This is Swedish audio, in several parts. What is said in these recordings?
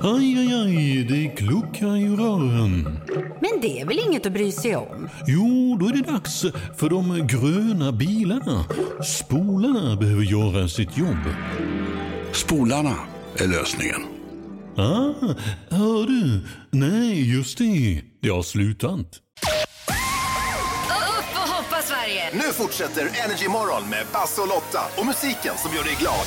Aj, aj, aj, det kluckar i rören. Men det är väl inget att bry sig om? Jo, då är det dags för de gröna bilarna. Spolarna behöver göra sitt jobb. Spolarna är lösningen. Ah, hör du? Nej, just det. Det har slutat. Upp och hoppa Sverige! Nu fortsätter Energy Morgon med Basse och Lotta och musiken som gör dig glad.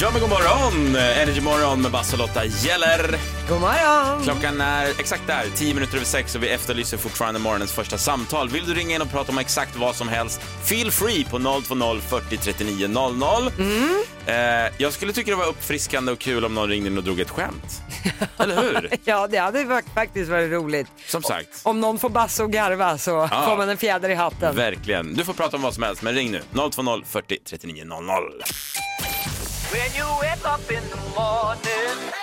Ja men god morgon! Energy morgon med Basse och Lotta gäller. God morgon! Klockan är exakt där, 10 minuter över sex och vi efterlyser fortfarande morgonens första samtal. Vill du ringa in och prata om exakt vad som helst, feel free på 020 40 39 00. Mm. Eh, jag skulle tycka det var uppfriskande och kul om någon ringde in och drog ett skämt. Eller hur? Ja, det hade faktiskt varit roligt. Som sagt. Om någon får bassa och garva så Ja. får man en fjäder i hatten. Verkligen. Du får prata om vad som helst, men ring nu. 020 40 39 00.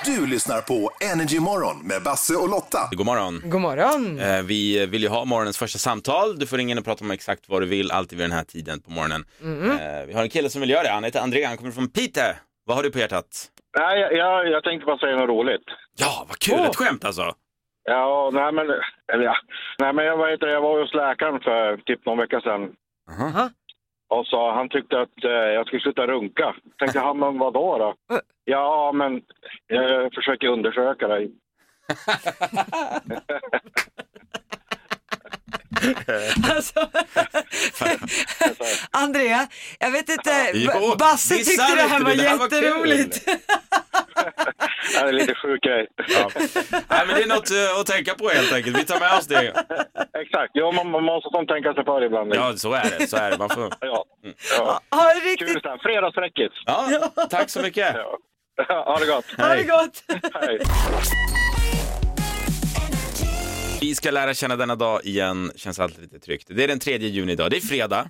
Du lyssnar på Energy Morgon med Basse och Lotta. God morgon. God morgon! Eh, Vi vill ju ha morgonens första samtal. Du får ringa in och prata om exakt vad du vill, alltid vid den här tiden på morgonen. Mm. Eh, Vi har en kille som vill göra det. Han heter André, han kommer från Piteå. Vad har du på hjärtat? Nej, jag, jag, jag tänkte bara säga något roligt. Ja, vad kul! Ett skämt alltså. Ja, nej men, eller ja. Nej men jag, det, jag var hos läkaren för typ någon vecka sedan. Aha. Och så han tyckte att eh, jag skulle sluta runka. Tänkte han, men vadå då? Ja, men jag försöker undersöka dig. Alltså, Andrea, jag vet inte, Jo, Basse tyckte det här var det Det är lite sjuk grej. Ja. Nej, men det är något eh, att tänka på helt enkelt. Vi tar med oss det. Exakt, ja, man, man måste som tänka sig för ibland. Ja, så är det. Så är det. Man får... Ja. ja. Ha det Kul riktigt, så här, fredagsfräckis. Ja, tack så mycket. Ja. Ha det gott. ha det gott. Hej. Vi ska lära känna denna dag igen. Känns alltid lite tryggt. Det är den 3 juni idag. Det är fredag.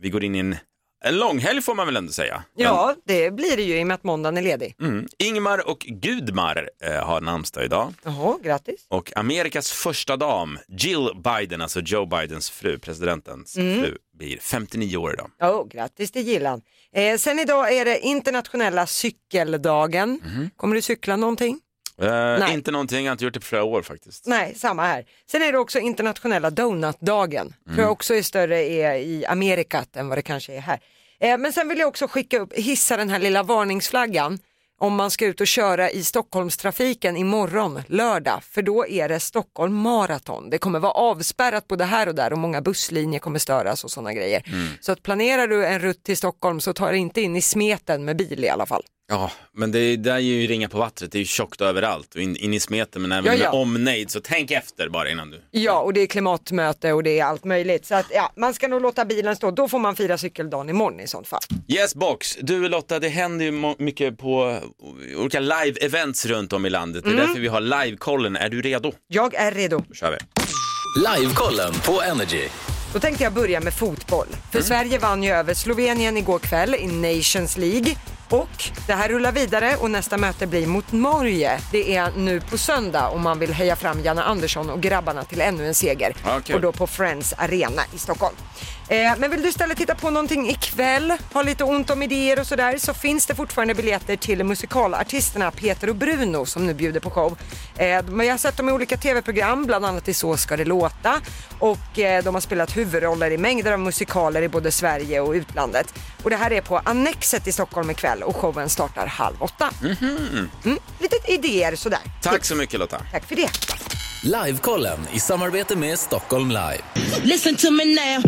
Vi går in i en, en långhelg får man väl ändå säga. Ja, det blir det ju i och med att måndagen är ledig. Mm. Ingmar och Gudmar eh, har namnsdag idag. Jaha, grattis. Och Amerikas första dam, Jill Biden, alltså Joe Bidens fru, presidentens fru, blir 59 år idag. Oh, grattis till Gillan. Eh, sen idag är det internationella cykeldagen. Kommer du cykla någonting? Eh, inte någonting, jag har inte gjort det på flera år faktiskt. Nej, samma här. Sen är det också internationella donutdagen. Tror jag också är större i Amerikat än vad det kanske är här. Eh, men sen vill jag också skicka upp, hissa den här lilla varningsflaggan om man ska ut och köra i Stockholmstrafiken imorgon, lördag, för då är det Stockholm Marathon. Det kommer vara avspärrat både här och där och många busslinjer kommer störas och sådana grejer. Så att planerar du en rutt till Stockholm så ta dig inte in i smeten med bil i alla fall. Ja, men det där är ju ringa på vattnet, det är ju tjockt överallt och in, in i smeten men även Ja, ja. med omnejd, så tänk efter bara innan du... Ja, och det är klimatmöte och det är allt möjligt. Så att ja, man ska nog låta bilen stå. Då får man fira cykeldagen imorgon i sånt fall. Yes box, du Lotta, det händer ju mycket på olika live-events runt om i landet. Det är därför vi har live-kollen. Är du redo? Jag är redo. Då kör vi. Livekollen på Energy. Då tänkte jag börja med fotboll. För Sverige vann ju över Slovenien igår kväll i Nations League. Och det här rullar vidare och nästa möte blir mot Norge. Det är nu på söndag om man vill heja fram Janne Andersson och grabbarna till ännu en seger. Kul. och då på Friends Arena i Stockholm. Eh, men vill du istället titta på någonting ikväll, ha lite ont om idéer och sådär, så finns det fortfarande biljetter till musikalartisterna Peter och Bruno som nu bjuder på show. Eh, men jag har sett dem i olika tv-program, bland annat i Så ska det låta. Och eh, de har spelat huvudroller i mängder av musikaler i både Sverige och utlandet. Och det här är på Annexet i Stockholm ikväll och showen startar halv åtta. Mm, lite idéer sådär. Tack så mycket Lotta. Tack för det. Livekollen i samarbete med Stockholm Live. Listen to me now.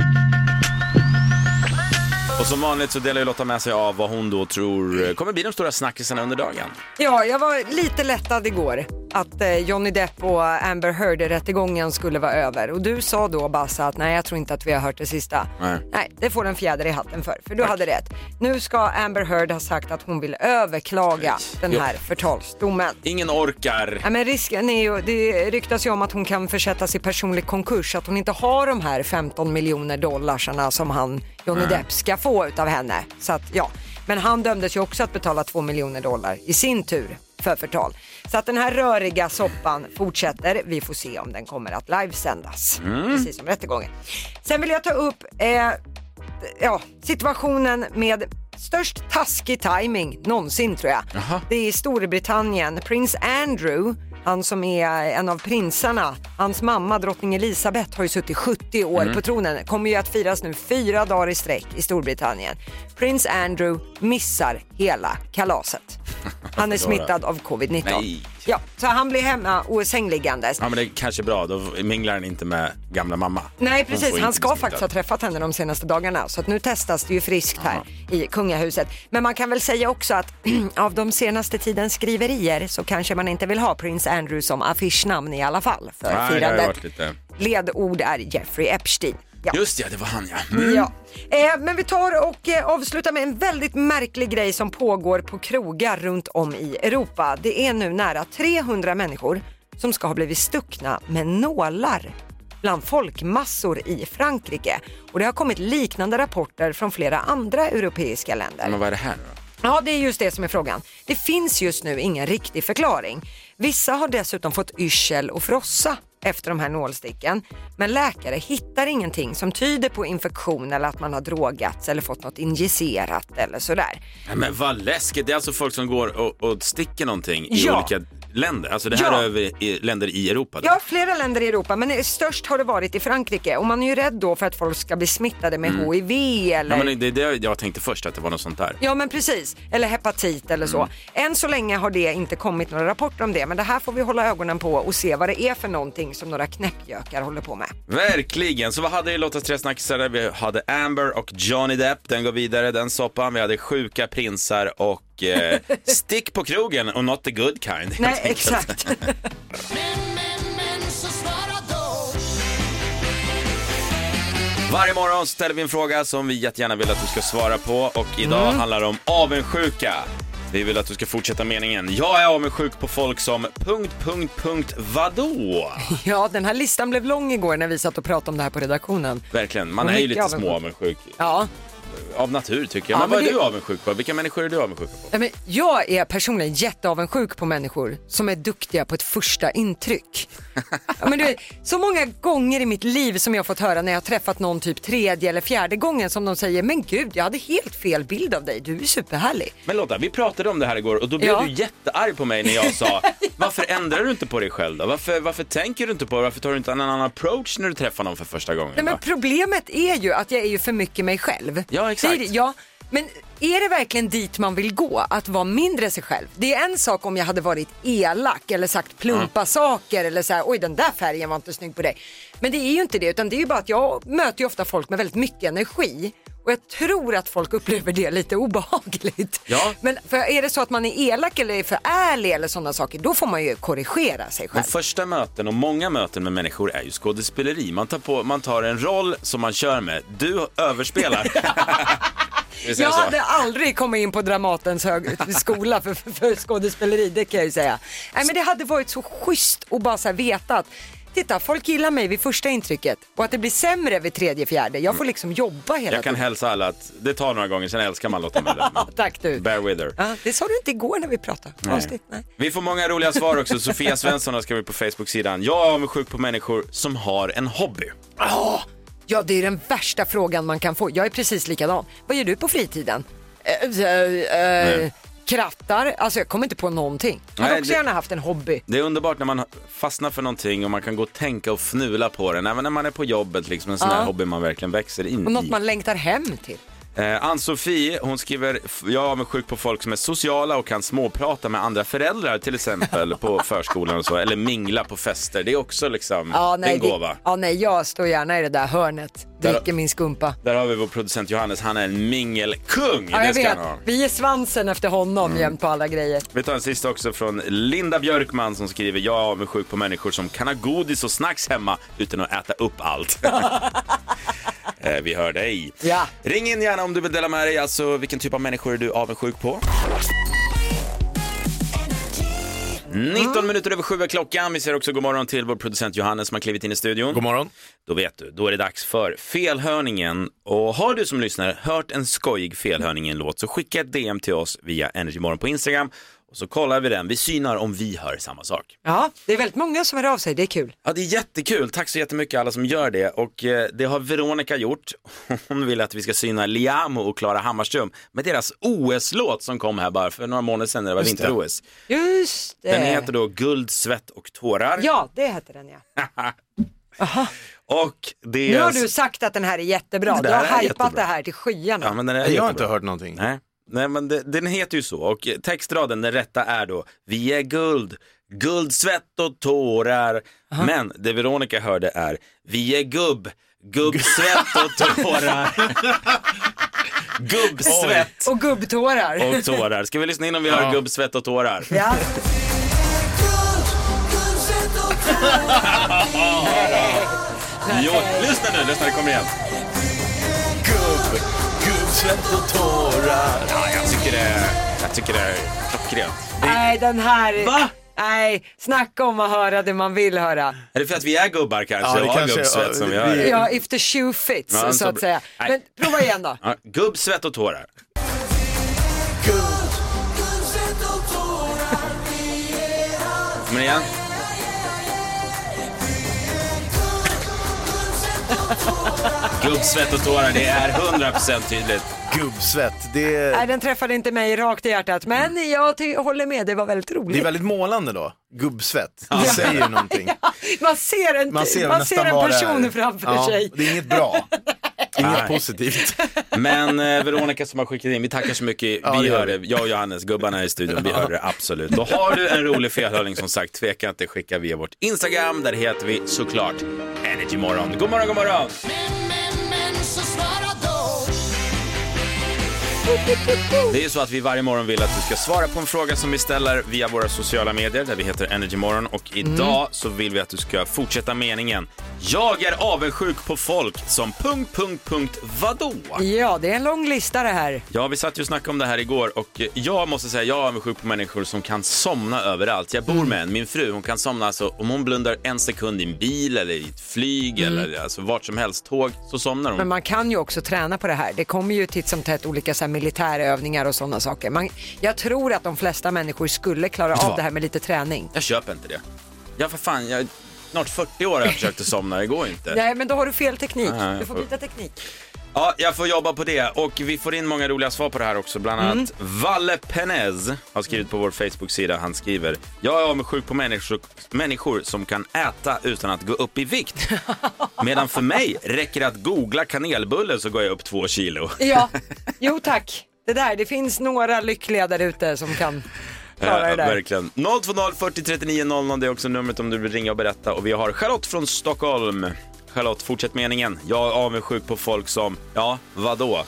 Och som vanligt så delar ju Lotta med sig av vad hon då tror kommer bli de stora snackisarna under dagen. Ja, jag var lite lättad igår att eh, Johnny Depp och Amber Heard-rättegången skulle vara över. Och du sa då Bassa att nej, jag tror inte att vi har hört det sista. Nej. det får en fjäder i hatten för, för du hade rätt. Nu ska Amber Heard ha sagt att hon vill överklaga den Ja. här förtalsdomen. Ingen orkar. Ja, men risken är ju, det ryktas ju om att hon kan försättas i personlig konkurs, att hon inte har de här 15 miljoner dollarsarna som han, Johnny Depp, ska få utav henne. Så att, ja. Men han dömdes ju också att betala 2 miljoner dollar i sin tur för förtal. Så att den här röriga soppan fortsätter. Vi får se om den kommer att livesändas, precis som rättegången. Sen vill jag ta upp eh, ja, situationen med störst taskig timing någonsin tror jag. Det är i Storbritannien. Prins Andrew, han som är en av prinsarna, hans mamma drottning Elizabeth har ju suttit 70 år Mm. på tronen, kommer ju att firas nu fyra dagar i sträck i Storbritannien. Prins Andrew missar hela kalaset. Han är smittad av covid-19. Nej. Ja, så han blir hemma och är sängliggandes. Ja men det är kanske bra, då minglar han inte med gamla mamma. Nej precis, han ska faktiskt ha träffat henne de senaste dagarna så att nu testas det ju friskt här i kungahuset. Men man kan väl säga också att av de senaste tidens skriverier så kanske man inte vill ha Prince Andrew som affischnamn i alla fall för Nej, firandet. Ledord är Jeffrey Epstein. Ja. Just ja, det var han ja. Mm. Ja. Eh, men vi tar och eh, avslutar med en väldigt märklig grej som pågår på krogar runt om i Europa. Det är nu nära 300 människor som ska ha blivit stuckna med nålar bland folkmassor i Frankrike. Och det har kommit liknande rapporter från flera andra europeiska länder. Men vad är det här nu då? Ja, det är just det som är frågan. Det finns just nu ingen riktig förklaring. Vissa har dessutom fått yrsel och frossa efter de här nålsticken. Men läkare hittar ingenting som tyder på infektion eller att man har drogats eller fått något injicerat eller sådär. Nej, men vad läskigt, det är alltså folk som går och, och sticker någonting i Ja. olika länder. Alltså det här Ja. är över i, länder i Europa. Då. Ja, flera länder i Europa, men störst har det varit i Frankrike och man är ju rädd då för att folk ska bli smittade med HIV eller... Ja, men det är det jag tänkte först, att det var något sånt där. Ja men precis, eller hepatit eller så. Än så länge har det inte kommit några rapporter om det men det här får vi hålla ögonen på och se vad det är för någonting som några knäppjökar håller på med. Verkligen. Så vad hade vi Lottas tre snackisar? Vi hade Amber och Johnny Depp. Den går vidare, den soppan. Vi hade sjuka prinsar och eh, stick på krogen och not the good kind. Nej exakt. Varje morgon ställer vi en fråga som vi jättegärna vill att du ska svara på och idag Mm. handlar det om avundsjuka. Vi vill att du ska fortsätta meningen. Jag är avundsjuk på folk som... Punkt, punkt, punkt, vadå? Ja den här listan blev lång igår när vi satt och pratade om det här på redaktionen. Verkligen, man Och är ju lite små avundsjuk. Ja, Av natur tycker jag. Ja, men vad är det- du avundsjuk på? Vilka människor är du avundsjuk på? Nej, men jag är personligen jätteavundsjuk på människor som är duktiga på ett första intryck. Ja, men du vet, så många gånger i mitt liv som jag fått höra när jag har träffat någon typ tredje eller fjärde gången som de säger men gud jag hade helt fel bild av dig, du är superhärlig. Men Lotta, vi pratade om det här igår och då blev Ja. du jättearg på mig när jag sa varför ändrar du inte på dig själv då? Varför, varför tänker du inte på det? Varför tar du inte en annan approach när du träffar någon för första gången? Nej, men problemet är ju att jag är ju för mycket mig själv. Ja, exakt. Det- ja, men är det verkligen dit man vill gå, att vara mindre sig själv? Det är en sak om jag hade varit elak eller sagt plumpa saker eller så här, oj den där färgen var inte snygg på dig. Men det är ju inte det, utan det är ju bara att jag möter ju ofta folk med väldigt mycket energi. Och jag tror att folk upplever det lite obehagligt. Ja. Men för är det så att man är elak eller är för ärlig eller sådana saker, då får man ju korrigera sig De själv. första möten och många möten med människor är ju skådespeleri. Man tar, på, man tar en roll som man kör med. Du överspelar. Jag hade aldrig kommit in på Dramatens hög skola för, för, för skådespeleri, det kan jag ju säga. Nej, men det hade varit så schysst att bara så veta att Titta, folk gillar mig vid första intrycket och att det blir sämre vid tredje, fjärde. Jag får liksom jobba hela Jag kan tiden. hälsa alla att det tar några gånger, sen älskar man Lotta Möller. Tack du. Bear with her. Ja, det sa du inte igår när vi pratade. Konstigt. Nej. Vi får många roliga svar också. Sofia Svensson har skrivit på Facebook-sidan. Jag är avundsjuk på människor som har en hobby. Ja, det är den värsta frågan man kan få. Jag är precis likadan. Vad gör du på fritiden? Eh, eh, eh, krattar, alltså jag kommer inte på någonting. Jag hade Nej, också det- gärna haft en hobby. Det är underbart när man fastnar för någonting och man kan gå och tänka och fnula på den. Även när man är på jobbet, liksom en sån här hobby man verkligen växer in Och något i. man längtar hem till. Eh, Ann-Sofie, hon skriver, jag är avundsjuk på folk som är sociala och kan småprata med andra föräldrar till exempel på förskolan och så, eller mingla på fester. Det är också liksom Ja, nej, en gåva. Det, ja, nej, jag står gärna i det där hörnet. Där- Dricker min skumpa. Där har vi vår producent Johannes, han är en mingelkung. Ja, jag vet. Vi är svansen efter honom Mm. jämt på alla grejer. Vi tar en sista också från Linda Björkman som skriver Jag är avundsjuk på människor som kan ha godis och snacks hemma utan att äta upp allt. Eh, Vi hör dig. Ja. Ring in gärna om du vill dela med dig. Alltså, vilken typ av människor är du avundsjuk på? 19 minuter över sju är klockan. Vi säger också god morgon till vår producent Johannes som har klivit in i studion. God morgon. Då vet du, då är det dags för felhörningen. Och har du som lyssnare hört en skojig felhörning i en låt så skicka ett DM till oss via Energymorgon på Instagram och så kollar vi den. Vi synar om vi hör samma sak. Ja, det är väldigt många som hör av sig, det är kul. Ja, det är jättekul. Tack så jättemycket alla som gör det. Och eh, det har Veronica gjort. Hon vill att vi ska syna Liamo och Klara Hammarström med deras OS-låt som kom här bara för några månader sedan när det var vinter-OS. Just det. Den heter då Guld, svett och tårar. Ja, det heter den ja. Och det Nu är... har du sagt att den här är jättebra. Det Du har jättebra. det här till skyarna. Ja, men den är Jag har inte hört någonting. Nej, Nej men det, den heter ju så och textraden, den rätta är då Vi är guld, guld, svett och tårar. Men det Veronica hörde är Vi är gubb, gubb, svett och tårar. Gubbsvett Och gubbtårar. och tårar. Ska vi lyssna in om vi hör gubb, svett och tårar? Ja. Jo, lyssna nu, lyssna, det kommer igen. Svett och tårar. Ja, jag tycker det, jag tycker det är klockrent. Nej, den här... Va? Nej, snacka om att höra det man vill höra. Är det för att vi är gubbar kanske Ja, det och har kanske- gubbsvett som vi det? Ja, if the shoe fits, Ja, så så att bra. säga. Nej. Men prova igen då. Ja, gubb, svett och tårar. Det igen? Gubb, svett och tårar, det är 100% tydligt. Gubbsvett, det Nej, den träffade inte mig rakt i hjärtat, men jag ty- håller med, det var väldigt det är roligt. väldigt målande då. Gubbsvett, det säger ju någonting. Man ser en, Man ser, man ser nästan en vad det person är. framför ja, sig. Det är inget bra. Inget Nej. positivt. Men eh, Veronica som har skickat in, vi tackar så mycket. Ja, vi det gör hör det, jag och Johannes, gubbarna i studion, vi hör det absolut. Då har du en rolig felhörning som sagt, tveka inte, skicka via vårt Instagram, där heter vi såklart Energymorgon. God morgon, god morgon! Det är ju så att vi varje morgon vill att du ska svara på en fråga som vi ställer via våra sociala medier där vi heter Energymorgon och idag så vill vi att du ska fortsätta meningen. Jag är avundsjuk på folk som... Punkt, punkt, punkt, vadå? Ja, det är en lång lista det här. Ja, vi satt ju och snackade om det här igår och jag måste säga, jag är avundsjuk på människor som kan somna överallt. Jag bor med en, min fru, hon kan somna alltså, om hon blundar en sekund i en bil eller i ett flyg eller alltså vart som helst, tåg, så somnar hon. Men man kan ju också träna på det här. Det kommer ju titt som tätt olika så här, militärövningar och sådana saker. Man, jag tror att de flesta människor skulle klara av det här med lite träning. Jag köper inte det. Ja, för fan, jag, snart 40 år har jag försökt att somna, det går inte. Nej, men då har du fel teknik. Du får får- byta teknik. Ja, jag får jobba på det och vi får in många roliga svar på det här också. Bland annat Valle Penez har skrivit på vår Facebook-sida. Han skriver, jag är avundsjuk på människor, människor som kan äta utan att gå upp i vikt. Medan för mig räcker det att googla kanelbulle så går jag upp två kilo. Ja, jo tack. Det där, det finns några lyckliga där ute som kan klara det Ja, där. verkligen. 020 40 39 00, det är också numret om du vill ringa och berätta. Och vi har Charlotte från Stockholm. Charlotte, fortsätt meningen. Jag är avundsjuk på folk som, ja, vadå?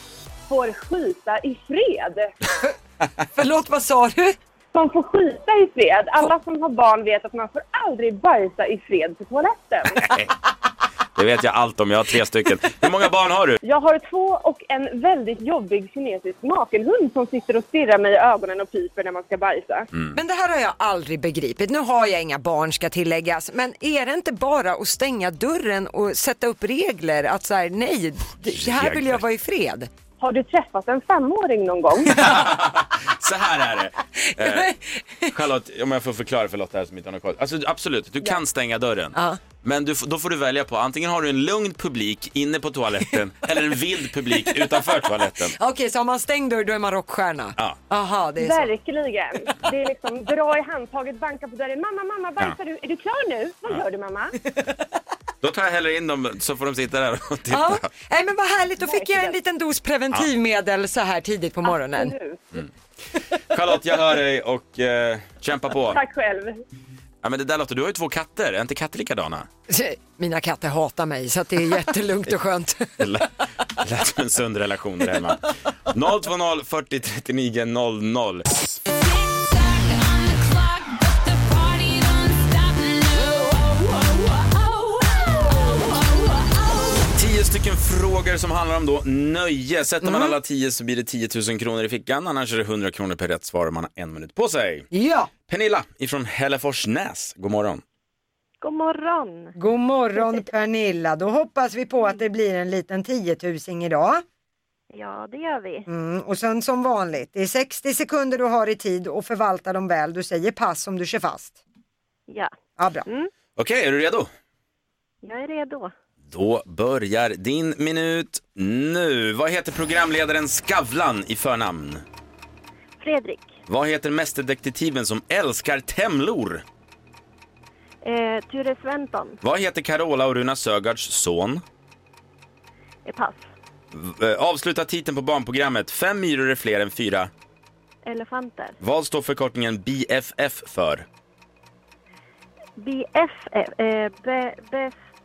får skita i fred. Förlåt, vad sa du? Man får skita i fred. Alla som har barn vet att man får aldrig bajsa i fred på toaletten. Det vet jag allt om, jag har tre stycken. Hur många barn har du? Jag har två och en väldigt jobbig kinesisk nakenhund som sitter och stirrar mig i ögonen och piper när man ska bajsa. Men det här har jag aldrig begripit. Nu har jag inga barn ska tilläggas, men är det inte bara att stänga dörren och sätta upp regler att så här, nej, det här vill jag vara i fred. Har du träffat en femåring någon gång? Så här är det. Eh, Charlotte, om jag får förklara för Lotta här som inte har någon koll. Alltså absolut, du kan stänga dörren. Ja. Men du, då får du välja på, antingen har du en lugn publik inne på toaletten eller en vild publik utanför toaletten. Okej, så har man stängd dörr då är man rockstjärna? Ja. Aha, det är så. Verkligen. Det är liksom dra i handtaget, banka på dörren. Mamma, mamma, bajsar du? Är du klar nu? Vad gör du mamma? Då tar jag hellre in dem så får de sitta där och titta. Ja, nej men vad härligt, då fick jag en liten dos preventivmedel så här tidigt på morgonen. Absolut. Charlotte, jag hör dig och eh, kämpa på. Tack själv. Ja, men det där Lotta, du har ju två katter, är inte katter likadana? Mina katter hatar mig så att det är jättelugnt och skönt. Det lät det lät som en sund relation där hemma. 020 40 39 00. Stycken frågor som handlar om då nöje. Sätter man alla tio så blir det 10 000 kronor i fickan, annars är det 100 kronor per rätt svar och man har en minut på sig. Ja, Pernilla ifrån Hälleforsnäs, god morgon. God morgon. god morgon Pernilla. Då hoppas vi på att det blir en liten tiotusing idag. Ja, det gör vi. Mm, och sen som vanligt, det är 60 sekunder du har i tid och förvalta dem väl. Du säger pass om du kör fast. Ja. Ja, bra. Okej, är du redo? Jag är redo. Då börjar din minut nu. Vad heter programledaren Skavlan i förnamn? Fredrik. Vad heter mästerdetektiven som älskar temlor? Eh, Ture Sventon. Vad heter Carola och Runa Sögaards son? Eh, pass. V- eh, Avsluta titeln på barnprogrammet. Fem myror är fler än fyra. Elefanter. Vad står förkortningen BFF för? BFF. Eh, be, best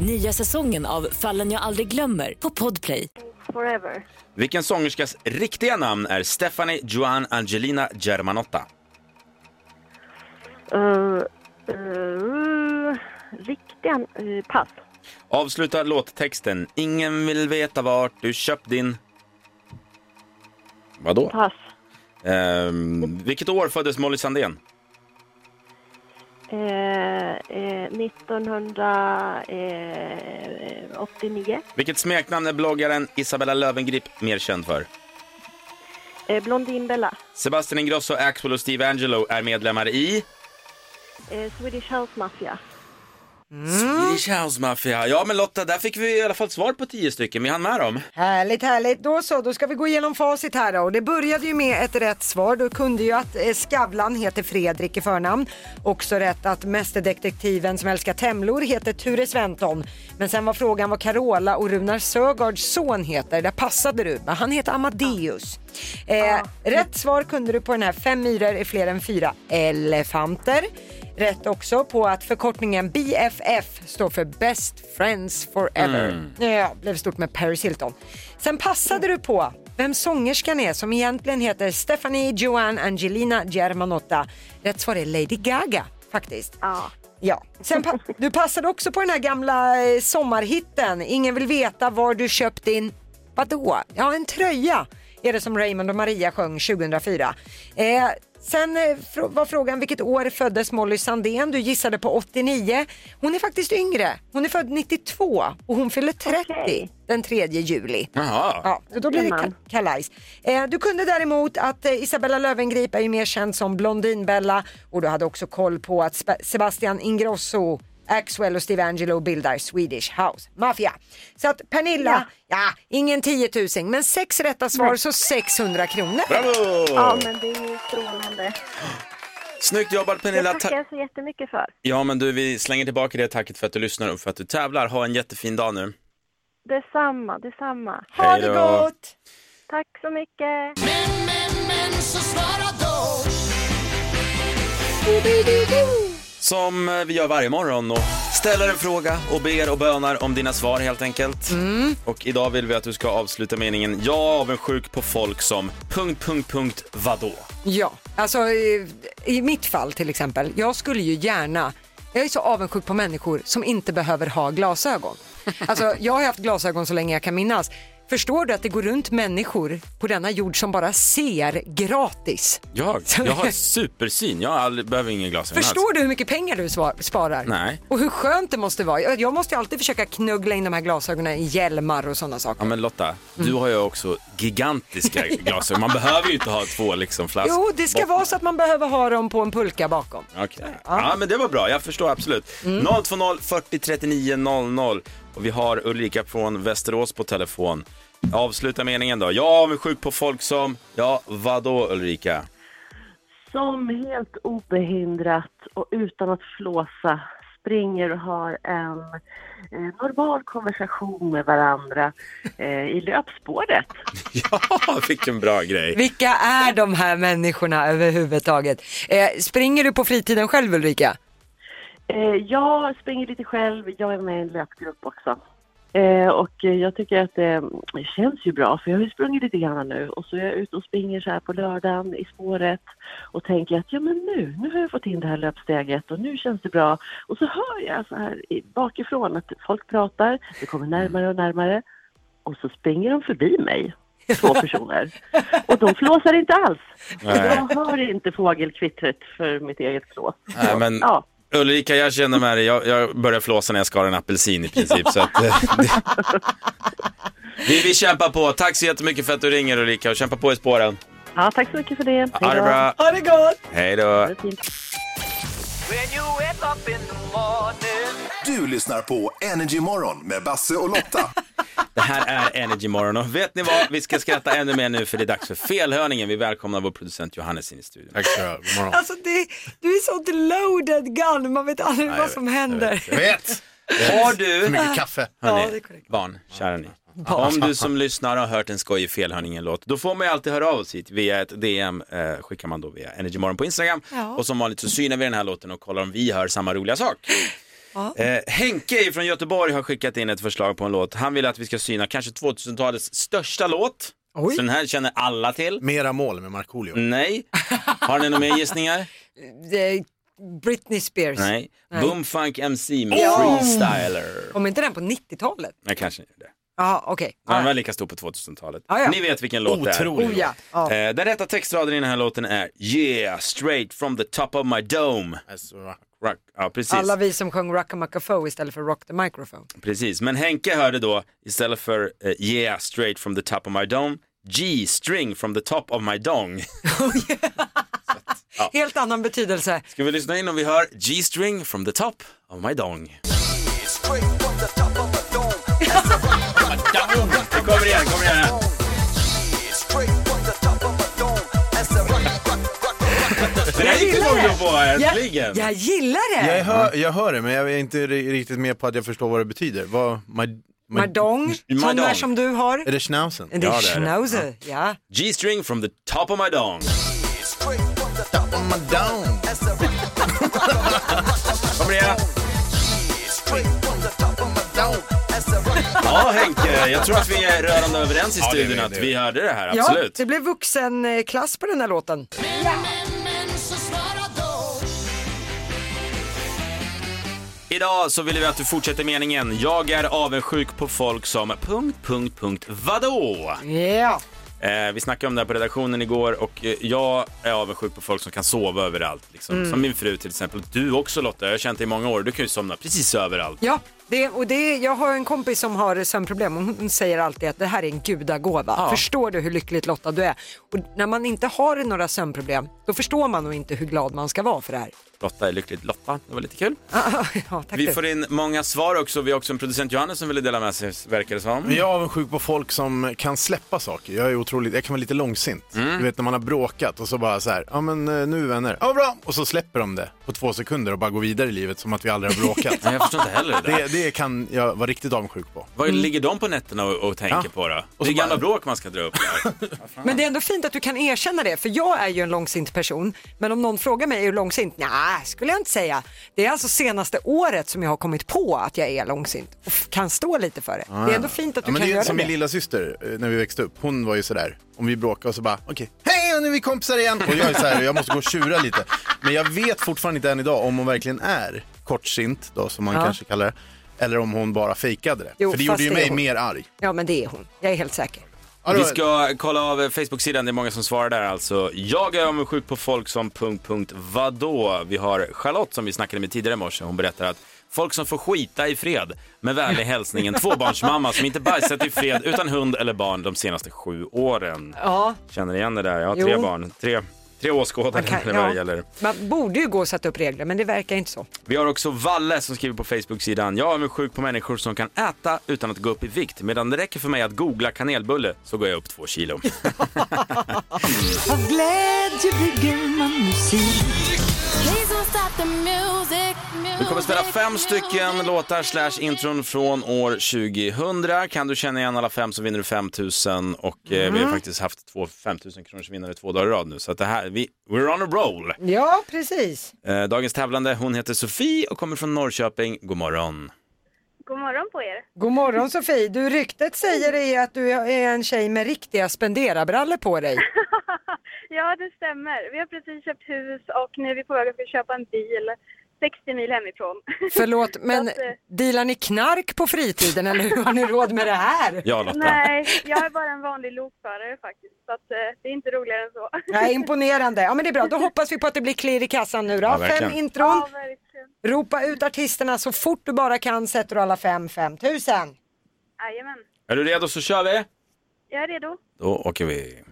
Nya säsongen av Fallen jag aldrig glömmer på Podplay. Forever. Vilken sångerskas riktiga namn är Stephanie Joan Angelina Germanotta? Uh, uh, riktiga... Uh, pass. Avsluta låttexten. Ingen vill veta vart du köpt din... Vadå? Pass. Ehm, vilket år föddes Molly Sandén? Eh, eh, 1989. Vilket smeknamn är bloggaren Isabella Löwengrip mer känd för? Eh, Blondinbella. Sebastian Ingrosso, Axwell och Steve Angelo är medlemmar i Eh, Swedish House Mafia. Swedish House Mafia. Ja men Lotta, där fick vi i alla fall svar på tio stycken. Vi hann med dem. Härligt, härligt. Då så, då ska vi gå igenom facit här då. Och det började ju med ett rätt svar. Du kunde ju att eh, Skavlan heter Fredrik i förnamn. Också rätt att mästerdetektiven som älskar temlor heter Ture Sventon. Men sen var frågan vad Carola och Runar Sögaards son heter. Där passade du. Men han heter Amadeus. Eh, rätt svar kunde du på den här fem myror är fler än fyra elefanter. Rätt också på att förkortningen BFF står för Best Friends Forever. Mm. Ja, blev stort med Paris Hilton. Sen passade du på vem sångerskan är som egentligen heter Stephanie Joanne Angelina Germanotta. Rätt svar är Lady Gaga faktiskt. Ja. Ja, sen pa- du passade också på den här gamla eh, sommarhitten. Ingen vill veta var du köpt din, vadå? Ja, en tröja är det som Raymond och Maria sjöng 2004. Eh, sen eh, var frågan vilket år föddes Molly Sandén? Du gissade på 89. Hon är faktiskt yngre. Hon är född 92 och hon fyller 30 den 3 juli. Jaha. Ja, då blir det kalajs. Eh, du kunde däremot att eh, Isabella Löwengrip är ju mer känd som Blondinbella och du hade också koll på att Sebastian Ingrosso Axwell och Steve Angelo bildar Swedish House Mafia. Så att Pernilla, ja, ingen 10 000 men sex rätta svar så 600 kronor. Bravo! Ja, men det är ju strålande. Snyggt jobbat Det Pernilla. tackar Ta- jag så jättemycket för. ja men du, vi slänger tillbaka det tacket för att du lyssnar och för att du tävlar. Ha en jättefin dag nu. Detsamma, detsamma. Ha det gott! Tack så mycket. Men, men, men, så svara då. Som eh, vi gör varje morgon och ställer en fråga och ber och bönar om dina svar helt enkelt. Mm. Och idag vill vi att du ska avsluta meningen Jag är avundsjuk på folk som... Punkt, punkt, punkt, vadå? Ja, alltså i, i mitt fall till exempel, jag skulle ju gärna jag är så avundsjuk på människor som inte behöver ha glasögon. Alltså, jag har haft glasögon så länge jag kan minnas. Förstår du att det går runt människor på denna jord som bara ser gratis? Jag, jag har supersyn. Jag aldrig, behöver ingen glasögon Förstår du hur mycket pengar du svar- sparar? Nej. Och hur skönt det måste vara. Jag, jag måste ju alltid försöka knuggla in de här glasögonen i hjälmar och sådana saker. Ja men Lotta, du har ju också gigantiska glasögon. Man behöver ju inte ha två liksom flaskor. Jo, det ska vara så att man behöver ha dem på en pulka bakom. Okej. Ja. men det var bra, jag förstår absolut. 020 40 39 00 och vi har Ulrika från Västerås på telefon. Avsluta meningen då. Jag är avundsjuk på folk som, ja vadå Ulrika? som helt obehindrat och utan att flåsa springer och har en eh, normal konversation med varandra eh, i löpspåret. Ja, vilken bra grej. Vilka är de här människorna överhuvudtaget? Eh, springer du på fritiden själv Ulrika? Eh, jag springer lite själv, jag är med i en löpgrupp också. Eh, och jag tycker att det känns ju bra för jag har ju sprungit lite grann nu och så är jag ute och springer så här på lördagen i spåret och tänker att ja men nu, nu har jag fått in det här löpsteget och nu känns det bra. Och så hör jag så här bakifrån att folk pratar, det kommer närmare och närmare och så springer de förbi mig, två personer. Och de flåsar inte alls. Nej. Jag hör inte fågelkvittret för mitt eget flås. Nej, men Ja. Ulrika, jag känner med dig. Jag, jag börjar flåsa när jag skar en apelsin i princip. Så att, eh, det... vi, vi kämpar på. Tack så jättemycket för att du ringer Ulrika och kämpa på i spåren. Ja, tack så mycket för det. Ha det bra. Ha det gott! Hej då. Du lyssnar på Energy Morgon med Basse och Lotta. Det här är Energy Morgon och vet ni vad? Vi ska skratta ännu mer nu för det är dags för felhörningen. Vi välkomnar vår producent Johannes in i studion. Tack så morgon. Alltså det, du är sånt loaded gun, man vet aldrig vad som händer. Jag vet. Har du, För mycket kaffe. hörni, Ja, det är korrekt. barn, kära ni. Om du som lyssnar har hört en skojig felhörningen-låt, då får man ju alltid höra av sig hit via ett DM, eh, skickar man då via Energymorgon på Instagram. Ja. Och som vanligt så synar vi den här låten och kollar om vi hör samma roliga sak. Eh, Henke från Göteborg har skickat in ett förslag på en låt. Han vill att vi ska syna kanske 2000-talets största låt. Oj. Så den här känner alla till. Mera mål med Markoolio. Nej. Har ni några mer gissningar? Det är Britney Spears. Nej. Nej. Boomfunk MC med. Freestyler. Kom inte den på 90-talet? Nej, kanske inte det. Ja, okej. Den var lika stor på 2000-talet. Ja, ja. Ni vet vilken låt det är. Otrolig Oh, ja. Ja. Eh, den rätta textraden i den här låten är Yeah, straight from the top of my dome. Alltså, Rock. Ja, precis. Alla vi som sjöng Rockamacafo istället för Rock the Microphone. precis. Men Henke hörde då istället för eh, Yeah, straight from the top of my dome, G, string from the top of my dong. Helt annan betydelse. Ska vi lyssna in om vi hör G-string from the top of my dong? Kommer igen, kommer igen. här. Det gick du nog på äntligen. Jag, jag gillar det! Jag hör, jag hör det, men jag är inte ri- riktigt med på att jag förstår vad det betyder. Vad, my, my, Madong, sån där som du har. Är det schnauzen? Det är Ja, det är det. schnauzer, ja. G-string from the top of my dong. Kommer det? Ja Henke, jag tror att vi är rörande överens i Ja, studion vi, att vi hörde det här, Ja, absolut. det blev vuxenklass på den här låten. Idag så vill vi att du fortsätter meningen. Jag är avundsjuk på folk som... Punkt, punkt, punkt, vadå? Ja. Eh, vi snackade om det här på redaktionen igår och eh, jag är avundsjuk på folk som kan sova överallt. Liksom. Mm. Som min fru till exempel. Du också Lotta, jag har känt dig i många år. Du kan ju somna precis överallt. Ja, det, och det, jag har en kompis som har sömnproblem och hon säger alltid att det här är en gudagåva. Ja. Förstår du hur lyckligt lottad du är? Och när man inte har några sömnproblem, då förstår man nog inte hur glad man ska vara för det här. Lotta är lyckligt Lotta, det var lite kul. ja, tack Vi du. får in många svar också. Vi har också en producent Johannes som ville dela med sig, verkar det som. Men jag är avundsjuk på folk som kan släppa saker. Jag är otroligt, jag kan vara lite långsint. Du vet när man har bråkat och så bara så här, ja men eh, nu är vi vänner, ja bra! Och så släpper de det på två sekunder och bara går vidare i livet som att vi aldrig har bråkat. Nej, jag förstår inte heller det där. det, det kan jag vara riktigt avundsjuk på. Vad ligger de på nätterna och, och tänker Ja. på då? Och det är gamla bara- bråk man ska dra upp. Men det är ändå fint att du kan erkänna det, för jag är ju en långsint person. Men om någon frågar mig är du långsint? Nej, skulle jag inte säga. Det är alltså senaste året som jag har kommit på att jag är långsint och f- kan stå lite för det. Det är ändå fint att du ja, men kan det är göra som det. min lilla syster eh, när vi växte upp. Hon var ju sådär, om vi bråkade och så bara, okej, hej nu är vi kompisar igen. Och jag är såhär, jag måste gå och tjura lite. Men jag vet fortfarande inte än idag om hon verkligen är kortsint då, som man Ja. kanske kallar det. Eller om hon bara fejkade det. Jo, För det fast gjorde ju det är mig hon. mer arg. Ja, men det är hon. Jag är helt säker. Ja, då- Vi ska kolla av Facebook-sidan, det är många som svarar där alltså. Jag är avundsjuk på folk som... Punkt, punkt, vadå? Vi har Charlotte som vi snackade med tidigare i morse. Hon berättar att folk som får skita i fred. Med vänlig hälsning en tvåbarnsmamma som inte bajsat i fred utan hund eller barn de senaste sju åren. Ja, Känner igen det där? Jag har tre Jo. barn. Tre, tre åskådare kan- eller vad det ja. gäller. man borde ju gå och sätta upp regler, men det verkar inte så. Vi har också Valle som skriver på Facebook-sidan. Jag är avundsjuk på människor som kan äta utan att gå upp i vikt. Medan det räcker för mig att googla kanelbulle så går jag upp två kilo. Av glädje bygger man musik. Vi kommer spela fem stycken låtar slash intron från år 2000. Kan du känna igen alla fem så vinner du 5000 och eh, vi har Mm. faktiskt haft två 5000 kronors vinnare två dagar i rad nu. Så att det här, vi, we're on a roll. Ja, precis. Eh, dagens tävlande, hon heter Sofie och kommer från Norrköping. God morgon. God morgon på er. God morgon Sofie. Du, ryktet säger är att du är en tjej med riktiga spenderabrallor på dig. Ja, det stämmer. Vi har precis köpt hus och nu är vi på väg att köpa en bil 60 mil hemifrån. Förlåt, men att, eh, dealar ni knark på fritiden eller hur har ni råd med det här? Ja, Lotta. Nej, jag är bara en vanlig lokförare faktiskt. Så att, eh, det är inte roligare än så. Nej, imponerande. Ja men det är bra, då hoppas vi på att det blir klirr i kassan nu då. Ja, fem intron. Ja. Ropa ut artisterna så fort du bara kan sätter du alla fem 5000. Jajamän. Är du redo så kör vi. Jag är redo. Då åker vi.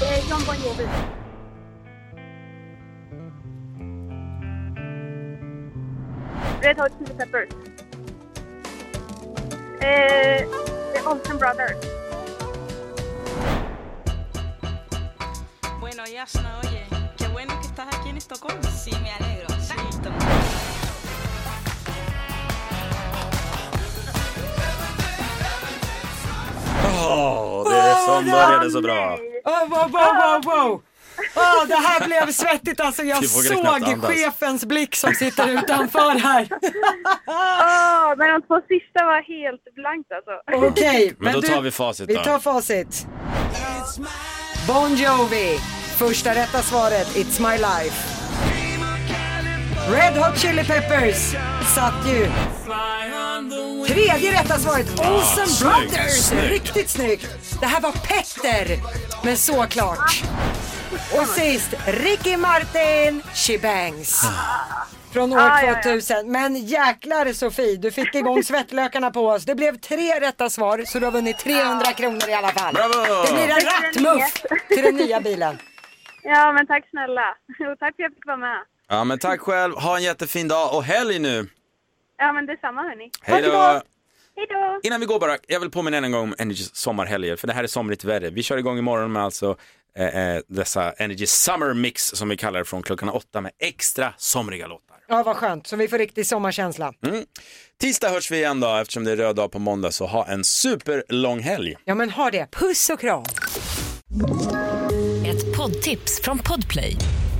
Eh, John Bon Jovi. Red Hot Chili Peppers. Eh, The Olsen Brothers. Bueno, Yasna, oye, qué bueno que estás aquí en Estocolmo. Sí, me alegro. Sí, oh, Åh, det är som började så bra. Oh, wow, wow, wow, wow. Åh, det här blev svettigt alltså. Jag Vi såg chefens blick som sitter utanför här. Åh, men de två sista var helt blankt alltså. Okej, Men då du- tar vi facit Vi då. tar facit. Bon Jovi. Första rätta svaret, It's My Life. Red Hot Chili Peppers satt ju. Tredje rätta svaret, Olsen snyggt, Brothers. snyggt. Riktigt snyggt. Det här var Petter, men såklart. Och sist, Ricky Martin, Shebangs. Från år Ah, ja, ja. 2000. Men jäklar Sofie, du fick igång svettlökarna på oss. Det blev tre rätta svar så du har vunnit 300 kronor i alla fall. Bravo! Det blir en rattmuff till den nya bilen. Ja, men tack snälla. Och tack för att jag fick vara med. Ja, men tack själv. Ha en jättefin dag och helg nu. Ja, men detsamma hörni. Hej då! Hej då! Innan vi går bara, jag vill påminna än en gång om Energys sommarhelger, för det här är somrigt väder. Vi kör igång imorgon med alltså eh, eh, dessa Energy Summer Mix som vi kallar det från klockan åtta med extra somriga låtar. Ja, vad skönt. Så vi får riktig sommarkänsla. Mm. Tisdag hörs vi igen då, eftersom det är röd dag på måndag, så ha en superlång helg. Ja, men ha det. Puss och kram. Ett poddtips från Podplay.